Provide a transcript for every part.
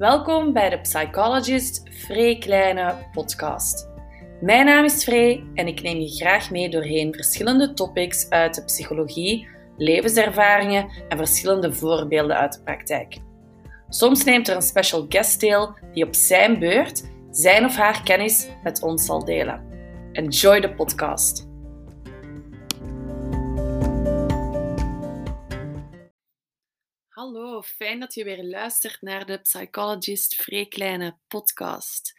Welkom bij de Psychologist Free Kleine podcast. Mijn naam is Free en ik neem je graag mee doorheen verschillende topics uit de psychologie, levenservaringen en verschillende voorbeelden uit de praktijk. Soms neemt er een special guest deel die op zijn beurt zijn of haar kennis met ons zal delen. Enjoy the podcast. Hallo, fijn dat je weer luistert naar de Psychologist Vrij Kleine podcast.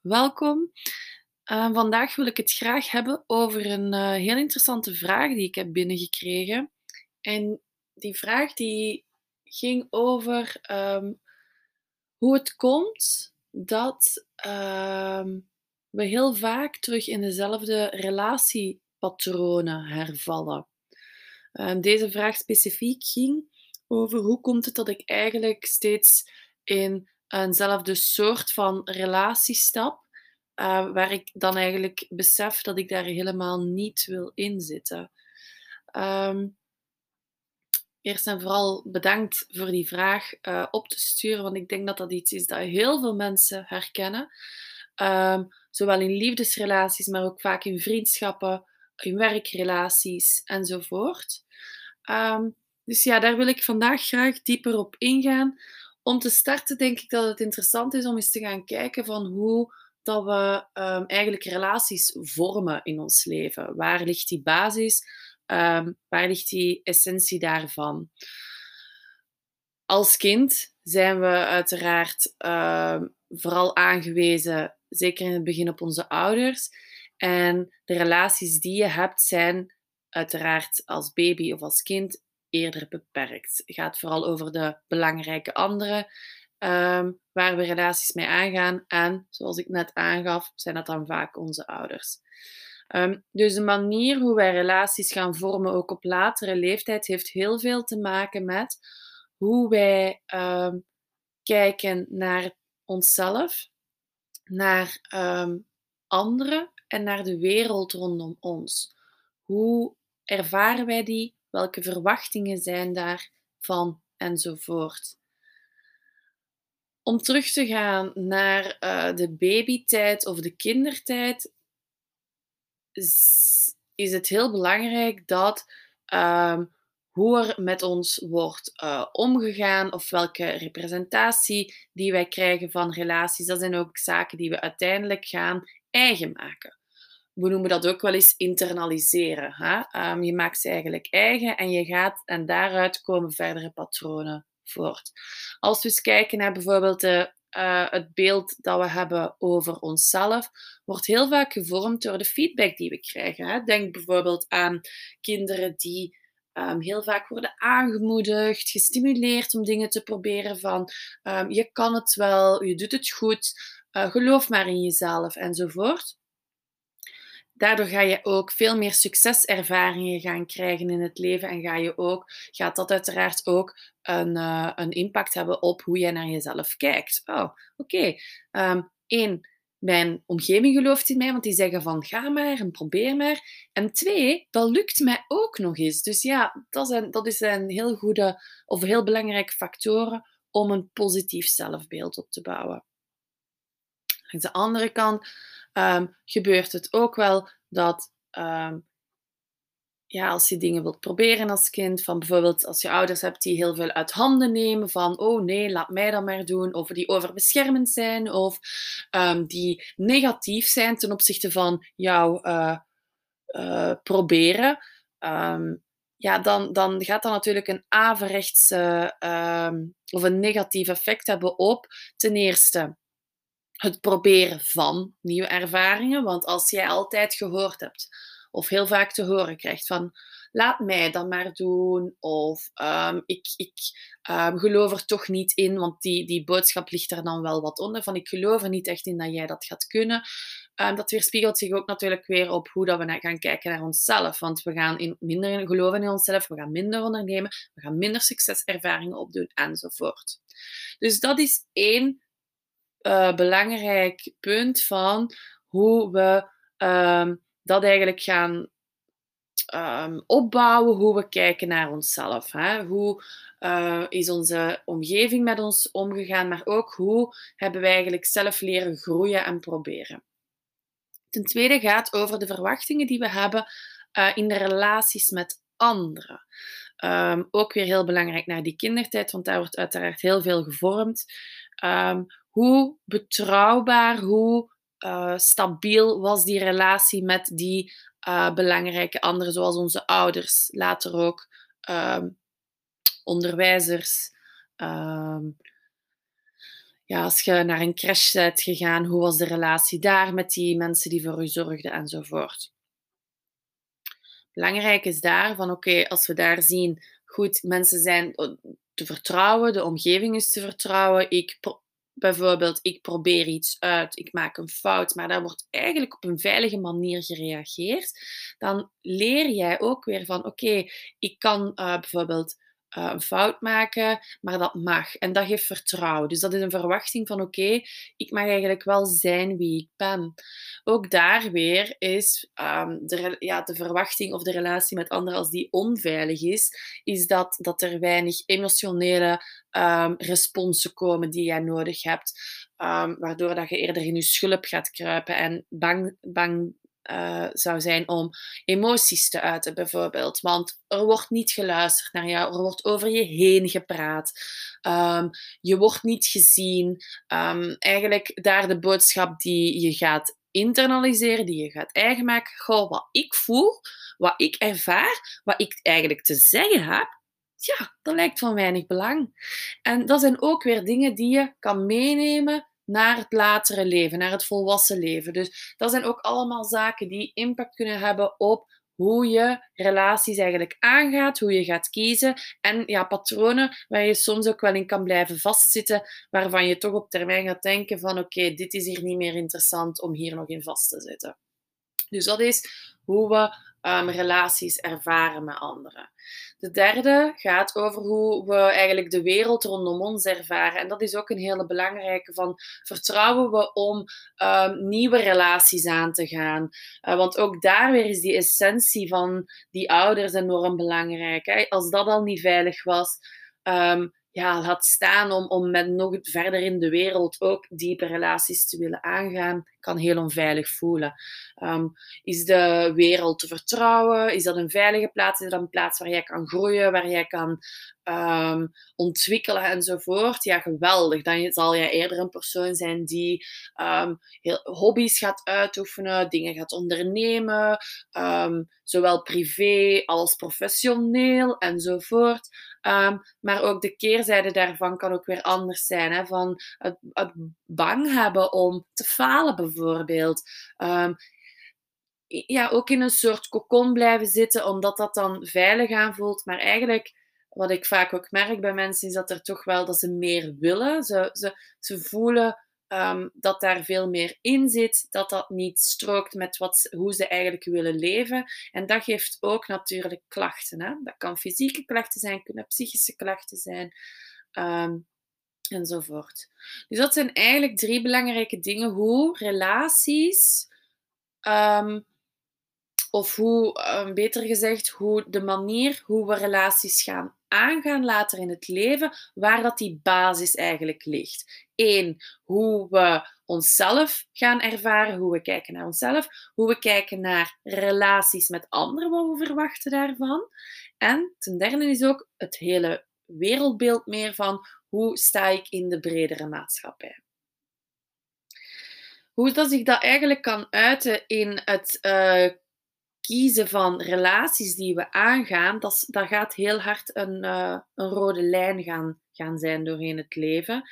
Welkom. Uh, vandaag wil ik het graag hebben over een uh, heel interessante vraag die ik heb binnengekregen. En die vraag die ging over um, hoe het komt dat um, we heel vaak terug in dezelfde relatiepatronen hervallen. Um, deze vraag specifiek ging over hoe komt het dat ik eigenlijk steeds in eenzelfde soort van relatie stap, uh, waar ik dan eigenlijk besef dat ik daar helemaal niet wil inzitten. Um, eerst en vooral bedankt voor die vraag uh, op te sturen, want ik denk dat dat iets is dat heel veel mensen herkennen. Um, zowel in liefdesrelaties, maar ook vaak in vriendschappen, in werkrelaties enzovoort. Um, dus ja, daar wil ik vandaag graag dieper op ingaan. Om te starten denk ik dat het interessant is om eens te gaan kijken van hoe dat we um, eigenlijk relaties vormen in ons leven. Waar ligt die basis? Um, waar ligt die essentie daarvan? Als kind zijn we uiteraard uh, vooral aangewezen, zeker in het begin, op onze ouders. En de relaties die je hebt zijn uiteraard als baby of als kind eerder beperkt. Het gaat vooral over de belangrijke anderen um, waar we relaties mee aangaan. En zoals ik net aangaf, zijn dat dan vaak onze ouders. Um, dus de manier hoe wij relaties gaan vormen, ook op latere leeftijd, heeft heel veel te maken met hoe wij um, kijken naar onszelf, naar anderen en naar de wereld rondom ons. Hoe ervaren wij die? Welke verwachtingen zijn daarvan? Enzovoort. Om terug te gaan naar uh, de babytijd of de kindertijd, is het heel belangrijk dat um, hoe er met ons wordt uh, omgegaan of welke representatie die wij krijgen van relaties, dat zijn ook zaken die we uiteindelijk gaan eigen maken we noemen dat ook wel eens internaliseren. Hè? Um, je maakt ze eigenlijk eigen en je gaat en daaruit komen verdere patronen voort. Als we eens kijken naar bijvoorbeeld de, uh, het beeld dat we hebben over onszelf, wordt heel vaak gevormd door de feedback die we krijgen. Hè? Denk bijvoorbeeld aan kinderen die um, heel vaak worden aangemoedigd, gestimuleerd om dingen te proberen van um, je kan het wel, je doet het goed, uh, geloof maar in jezelf enzovoort. Daardoor ga je ook veel meer succeservaringen gaan krijgen in het leven en ga je ook, gaat dat uiteraard ook een, uh, een impact hebben op hoe jij naar jezelf kijkt. Oh, oké. Okay. Ehm, mijn omgeving gelooft in mij, want die zeggen van ga maar en probeer maar. En twee, dat lukt mij ook nog eens. Dus ja, dat, zijn, dat is een heel goede of heel belangrijke factoren om een positief zelfbeeld op te bouwen. Aan de andere kant um, gebeurt het ook wel dat um, ja, als je dingen wilt proberen als kind, van bijvoorbeeld als je ouders hebt die heel veel uit handen nemen, van oh nee, laat mij dat maar doen, of die overbeschermend zijn, of um, die negatief zijn ten opzichte van jouw uh, uh, proberen, ja, dan, dan gaat dat natuurlijk een averechts of een negatief effect hebben op ten eerste het proberen van nieuwe ervaringen. Want als jij altijd gehoord hebt, of heel vaak te horen krijgt van laat mij dat maar doen, of um, ik, ik um, geloof er toch niet in, want die, die boodschap ligt er dan wel wat onder, van ik geloof er niet echt in dat jij dat gaat kunnen. Um, dat weerspiegelt zich ook natuurlijk weer op hoe dat we gaan kijken naar onszelf. Want we gaan in, minder geloven in onszelf, we gaan minder ondernemen, we gaan minder succeservaringen opdoen enzovoort. Dus dat is één uh, belangrijk punt van hoe we um, dat eigenlijk gaan ehm, opbouwen hoe we kijken naar onszelf. Hè? Hoe uh, is onze omgeving met ons omgegaan, maar ook hoe hebben wij eigenlijk zelf leren groeien en proberen. Ten tweede gaat over de verwachtingen die we hebben uh, in de relaties met anderen. Um, ook weer heel belangrijk naar die kindertijd, want daar wordt uiteraard heel veel gevormd. Hoe betrouwbaar, hoe uh, stabiel was die relatie met die uh, belangrijke anderen, zoals onze ouders, later ook um, onderwijzers. ja, als je naar een crash bent gegaan, hoe was de relatie daar met die mensen die voor u zorgden enzovoort. Belangrijk is daar van oké, als we daar zien, goed, mensen zijn te vertrouwen, de omgeving is te vertrouwen. Ik bijvoorbeeld, ik probeer iets uit, ik maak een fout, maar daar wordt eigenlijk op een veilige manier gereageerd. Dan leer jij ook weer van oké, ik kan uh, bijvoorbeeld uh, een fout maken, maar dat mag. En dat geeft vertrouwen. Dus dat is een verwachting van oké, ik mag eigenlijk wel zijn wie ik ben. Ook daar weer is um, de, ja, de verwachting of de relatie met anderen als die onveilig is, is dat, dat er weinig emotionele um, responsen komen die jij nodig hebt. Um, waardoor dat je eerder in je schulp gaat kruipen en bang, bang uh, zou zijn om emoties te uiten, bijvoorbeeld. Want er wordt niet geluisterd naar jou, er wordt over je heen gepraat, um, je wordt niet gezien. Um, eigenlijk daar de boodschap die je gaat internaliseren, die je gaat eigen maken. Goh, wat ik voel, wat ik ervaar, wat ik eigenlijk te zeggen heb, ja, dat lijkt van weinig belang. En dat zijn ook weer dingen die je kan meenemen naar het latere leven, naar het volwassen leven. Dus dat zijn ook allemaal zaken die impact kunnen hebben op hoe je relaties eigenlijk aangaat, hoe je gaat kiezen en ja, patronen waar je soms ook wel in kan blijven vastzitten, waarvan je toch op termijn gaat denken van oké, dit is hier niet meer interessant om hier nog in vast te zitten. Dus dat is hoe we um, relaties ervaren met anderen. De derde gaat over hoe we eigenlijk de wereld rondom ons ervaren. En dat is ook een hele belangrijke van vertrouwen we om um, nieuwe relaties aan te gaan. Uh, want ook daar weer is die essentie van die ouders enorm belangrijk. Hè? Als dat al niet veilig was, um, ja, laat staan om, om met nog verder in de wereld ook diepe relaties te willen aangaan, kan heel onveilig voelen. Um, is de wereld te vertrouwen? Is dat een veilige plaats? Is dat een plaats waar jij kan groeien, waar jij kan um, ontwikkelen enzovoort? Ja, geweldig. Dan zal jij eerder een persoon zijn die um, heel, hobby's gaat uitoefenen, dingen gaat ondernemen, zowel privé als professioneel enzovoort. Maar ook de keerzijde daarvan kan ook weer anders zijn. Hè? Van het, het bang hebben om te falen, bijvoorbeeld. Um, ja, ook in een soort kokon blijven zitten, omdat dat dan veilig aanvoelt. Maar eigenlijk, wat ik vaak ook merk bij mensen, is dat er toch wel dat ze meer willen. Ze, ze, ze voelen um, dat daar veel meer in zit, dat dat niet strookt met wat, hoe ze eigenlijk willen leven. En dat geeft ook natuurlijk klachten. Hè? Dat kan fysieke klachten zijn, kunnen psychische klachten zijn. Um, enzovoort. Dus dat zijn eigenlijk drie belangrijke dingen hoe relaties, um, of hoe, um, beter gezegd, hoe de manier hoe we relaties gaan aangaan later in het leven, waar dat die basis eigenlijk ligt. Eén, hoe we onszelf gaan ervaren, hoe we kijken naar onszelf, hoe we kijken naar relaties met anderen, wat we verwachten daarvan. En ten derde is ook het hele wereldbeeld meer van hoe sta ik in de bredere maatschappij. Hoe dat zich dat eigenlijk kan uiten in het uh, kiezen van relaties die we aangaan, dat, dat gaat heel hard een, uh, een rode lijn gaan, gaan zijn doorheen het leven.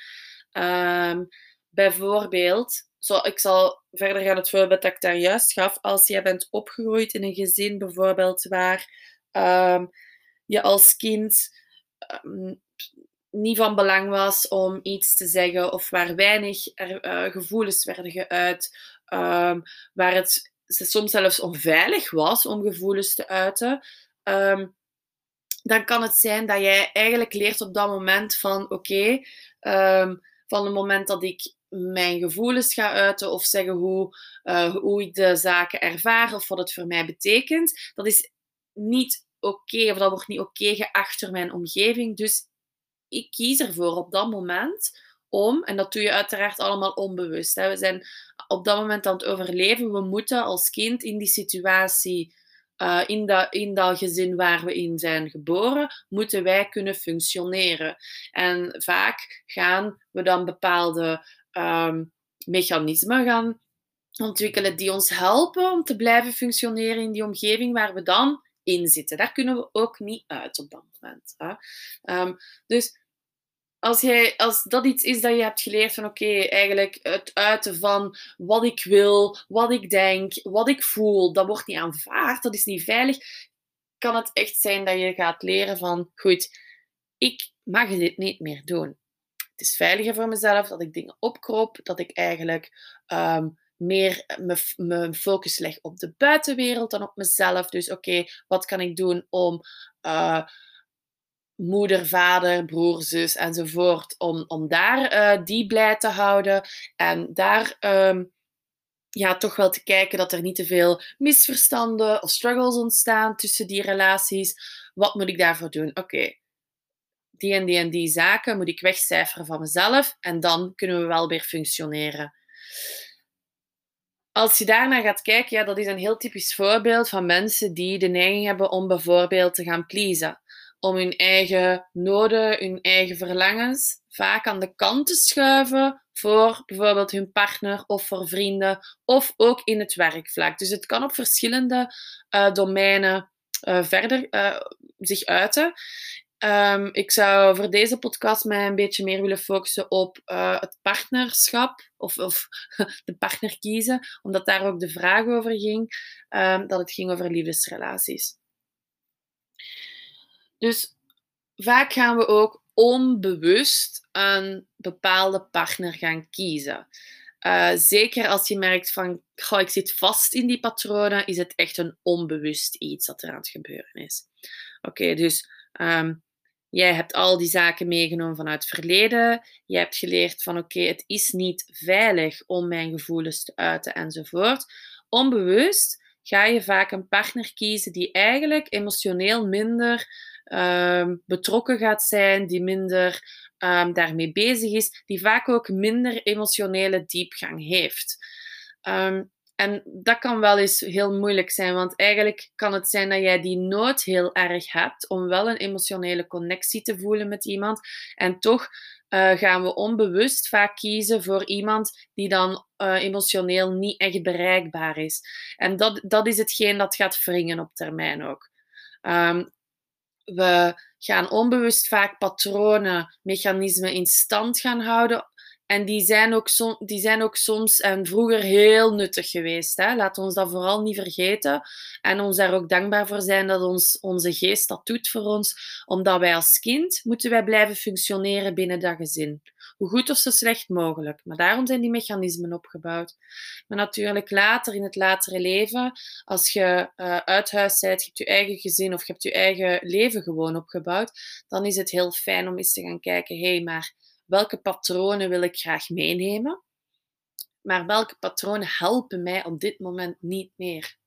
Um, bijvoorbeeld, zo, ik zal verder gaan het voorbeeld dat ik daar juist gaf. Als jij bent opgegroeid in een gezin bijvoorbeeld waar um, je als kind um, niet van belang was om iets te zeggen of waar weinig uh, gevoelens werden geuit, waar het soms zelfs onveilig was om gevoelens te uiten, um, dan kan het zijn dat jij eigenlijk leert op dat moment van oké, van het moment dat ik mijn gevoelens ga uiten of zeggen hoe, uh, hoe ik de zaken ervaar of wat het voor mij betekent, dat is niet oké of dat wordt niet oké geacht door mijn omgeving. Dus ik kies ervoor op dat moment om, en dat doe je uiteraard allemaal onbewust. Hè. We zijn op dat moment aan het overleven. We moeten als kind in die situatie, uh, in, dat, in dat gezin waar we in zijn geboren, moeten wij kunnen functioneren. En vaak gaan we dan bepaalde um, mechanismen gaan ontwikkelen die ons helpen om te blijven functioneren in die omgeving waar we dan in zitten. Daar kunnen we ook niet uit op dat moment. Hè. Um, dus als, jij, als dat iets is dat je hebt geleerd van oké, eigenlijk het uiten van wat ik wil, wat ik denk, wat ik voel, dat wordt niet aanvaard, dat is niet veilig, kan het echt zijn dat je gaat leren van goed, ik mag dit niet meer doen. Het is veiliger voor mezelf dat ik dingen opkroop, dat ik eigenlijk um, meer mijn focus leg op de buitenwereld dan op mezelf. Dus oké, wat kan ik doen om uh, moeder, vader, broer, zus enzovoort, om, om daar uh, die blij te houden en daar um, ja, toch wel te kijken dat er niet te veel misverstanden of struggles ontstaan tussen die relaties. Wat moet ik daarvoor doen? Oké, die en die en die zaken moet ik wegcijferen van mezelf en dan kunnen we wel weer functioneren. Als je daarnaar gaat kijken, ja, dat is een heel typisch voorbeeld van mensen die de neiging hebben om bijvoorbeeld te gaan pleasen om hun eigen noden, hun eigen verlangens vaak aan de kant te schuiven voor bijvoorbeeld hun partner of voor vrienden of ook in het werkvlak. Dus het kan op verschillende uh, domeinen uh, verder uh, zich uiten. Um, ik zou voor deze podcast mij een beetje meer willen focussen op het partnerschap of, of de partner kiezen, omdat daar ook de vraag over ging, um, dat het ging over liefdesrelaties. Dus vaak gaan we ook onbewust een bepaalde partner gaan kiezen. Uh, zeker als je merkt van, goh, ik zit vast in die patronen, is het echt een onbewust iets dat er aan het gebeuren is. Oké, dus um, jij hebt al die zaken meegenomen vanuit het verleden. Je hebt geleerd van, oké, het is niet veilig om mijn gevoelens te uiten enzovoort. Onbewust ga je vaak een partner kiezen die eigenlijk emotioneel minder um, betrokken gaat zijn, die minder um, daarmee bezig is, die vaak ook minder emotionele diepgang heeft. Um, en dat kan wel eens heel moeilijk zijn, want eigenlijk kan het zijn dat jij die nood heel erg hebt om wel een emotionele connectie te voelen met iemand. En toch uh, gaan we onbewust vaak kiezen voor iemand die dan uh, emotioneel niet echt bereikbaar is. En dat, dat is hetgeen dat gaat wringen op termijn ook. Um, we gaan onbewust vaak patronen, mechanismen in stand gaan houden. En die zijn ook, die zijn ook soms en vroeger heel nuttig geweest. Hè? Laat ons dat vooral niet vergeten. En ons daar ook dankbaar voor zijn dat ons, onze geest dat doet voor ons. Omdat wij als kind moeten wij blijven functioneren binnen dat gezin hoe goed of zo slecht mogelijk. Maar daarom zijn die mechanismen opgebouwd. Maar natuurlijk later in het latere leven, als je uh, uit huis bent, je hebt je eigen gezin of je hebt je eigen leven gewoon opgebouwd, dan is het heel fijn om eens te gaan kijken, hé, hey, maar welke patronen wil ik graag meenemen? Maar welke patronen helpen mij op dit moment niet meer?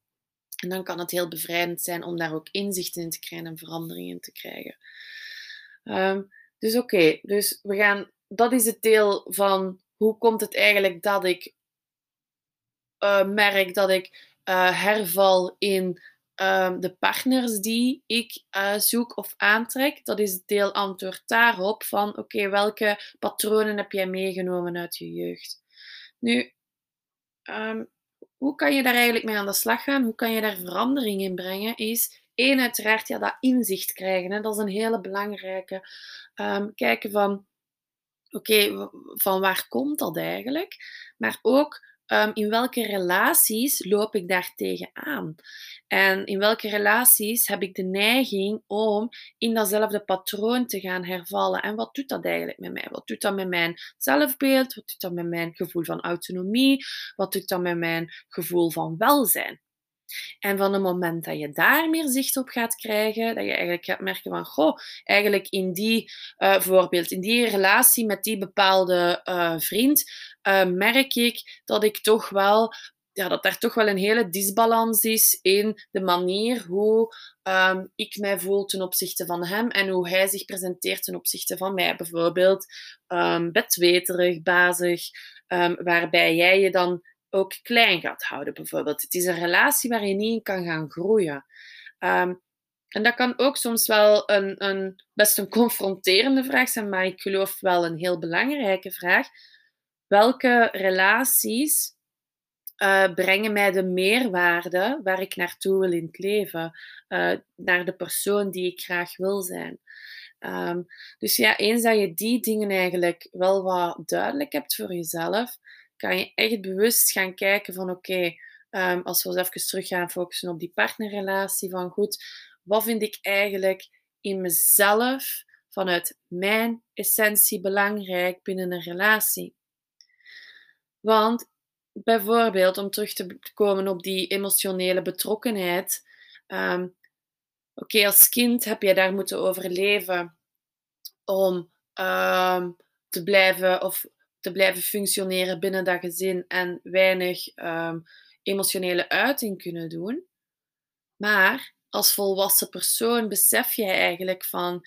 En dan kan het heel bevrijdend zijn om daar ook inzichten in te krijgen en veranderingen in te krijgen. Um, dus oké, dus we gaan dat is het deel van hoe komt het eigenlijk dat ik uh, merk dat ik uh, herval in uh, de partners die ik eh, zoek of aantrek. Dat is het deel antwoord daarop van oké, welke patronen heb jij meegenomen uit je jeugd? Nu, um, hoe kan je daar eigenlijk mee aan de slag gaan? Hoe kan je daar verandering in brengen? Is één, uiteraard ja, dat inzicht krijgen. Hè? Dat is een hele belangrijke. Um, kijken van oké, van waar komt dat eigenlijk? Maar ook um, in welke relaties loop ik daar tegenaan? En in welke relaties heb ik de neiging om in datzelfde patroon te gaan hervallen? En wat doet dat eigenlijk met mij? Wat doet dat met mijn zelfbeeld? Wat doet dat met mijn gevoel van autonomie? Wat doet dat met mijn gevoel van welzijn? En van het moment dat je daar meer zicht op gaat krijgen, dat je eigenlijk gaat merken van, goh, eigenlijk in die uh, voorbeeld, in die relatie met die bepaalde uh, vriend, uh, merk ik dat ik toch wel ja, dat daar toch wel een hele disbalans is in de manier hoe um, ik mij voel ten opzichte van hem en hoe hij zich presenteert ten opzichte van mij. Bijvoorbeeld um, bedweterig, bazig, um, waarbij jij je dan ook klein gaat houden, bijvoorbeeld. Het is een relatie waar je niet in kan gaan groeien. Um, en dat kan ook soms wel een, een, best een confronterende vraag zijn, maar ik geloof wel een heel belangrijke vraag. Welke relaties uh, brengen mij de meerwaarde waar ik naartoe wil in het leven? Uh, naar de persoon die ik graag wil zijn. Um, dus ja, eens dat je die dingen eigenlijk wel wat duidelijk hebt voor jezelf, kan je echt bewust gaan kijken van oké, um, als we eens even terug gaan focussen op die partnerrelatie, van goed, wat vind ik eigenlijk in mezelf vanuit mijn essentie belangrijk binnen een relatie? Want bijvoorbeeld, om terug te komen op die emotionele betrokkenheid. Um, Oké, als kind heb je daar moeten overleven om um, te blijven of te blijven functioneren binnen dat gezin en weinig um, emotionele uiting kunnen doen. Maar als volwassen persoon besef je eigenlijk van,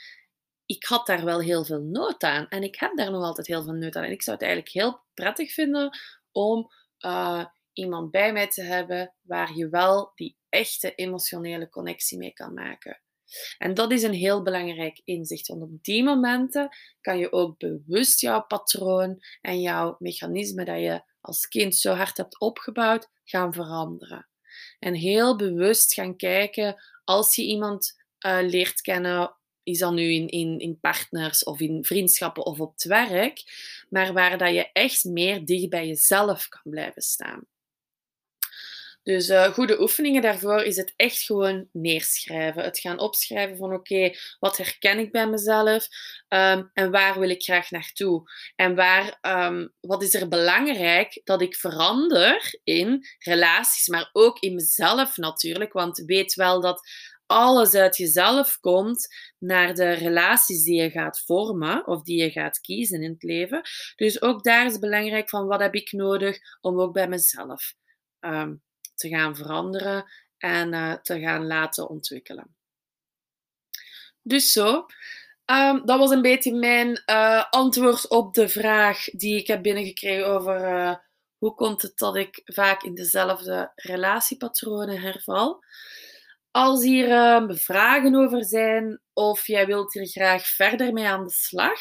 ik had daar wel heel veel nood aan en ik heb daar nog altijd heel veel nood aan. En ik zou het eigenlijk heel prettig vinden om uh, iemand bij mij te hebben waar je wel die echte emotionele connectie mee kan maken. En dat is een heel belangrijk inzicht, want op die momenten kan je ook bewust jouw patroon en jouw mechanisme dat je als kind zo hard hebt opgebouwd, gaan veranderen. En heel bewust gaan kijken als je iemand uh, leert kennen, is dat nu in, in, in partners of in vriendschappen of op het werk, maar waar dat je echt meer dicht bij jezelf kan blijven staan. Dus uh, goede oefeningen daarvoor is het echt gewoon neerschrijven. Het gaan opschrijven van oké, wat herken ik bij mezelf um, en waar wil ik graag naartoe? En waar, um, wat is er belangrijk dat ik verander in relaties, maar ook in mezelf natuurlijk. Want weet wel dat alles uit jezelf komt naar de relaties die je gaat vormen of die je gaat kiezen in het leven. Dus ook daar is belangrijk van wat heb ik nodig om ook bij mezelf um, te gaan veranderen en uh, te gaan laten ontwikkelen. Dus zo. Um, dat was een beetje mijn uh, antwoord op de vraag die ik heb binnengekregen over uh, hoe komt het dat ik vaak in dezelfde relatiepatronen herval. Als hier uh, vragen over zijn of jij wilt hier graag verder mee aan de slag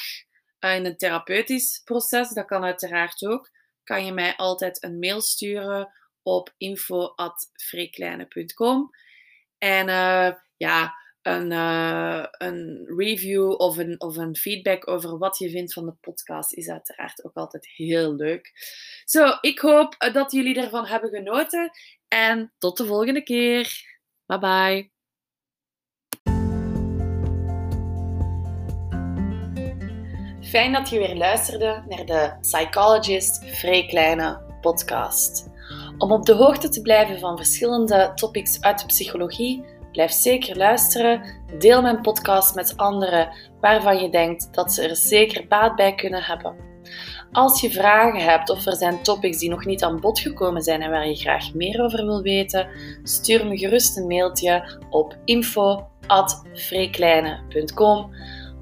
in een therapeutisch proces, dat kan uiteraard ook, kan je mij altijd een mail sturen op info.freekleine.com. En uh, ja, een, uh, een review of een, of een feedback over wat je vindt van de podcast is uiteraard ook altijd heel leuk. Zo, ik hoop dat jullie ervan hebben genoten. En tot de volgende keer. Bye bye. Fijn dat je weer luisterde naar de Psychologist Vrij Kleine podcast. Om op de hoogte te blijven van verschillende topics uit de psychologie, blijf zeker luisteren. Deel mijn podcast met anderen waarvan je denkt dat ze er zeker baat bij kunnen hebben. Als je vragen hebt of er zijn topics die nog niet aan bod gekomen zijn en waar je graag meer over wil weten, stuur me gerust een mailtje op info.freekleine.com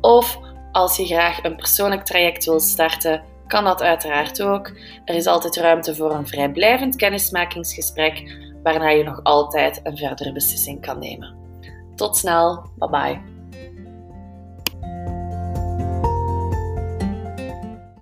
of als je graag een persoonlijk traject wilt starten, kan dat uiteraard ook. Er is altijd ruimte voor een vrijblijvend kennismakingsgesprek, waarna je nog altijd een verdere beslissing kan nemen. Tot snel, bye bye.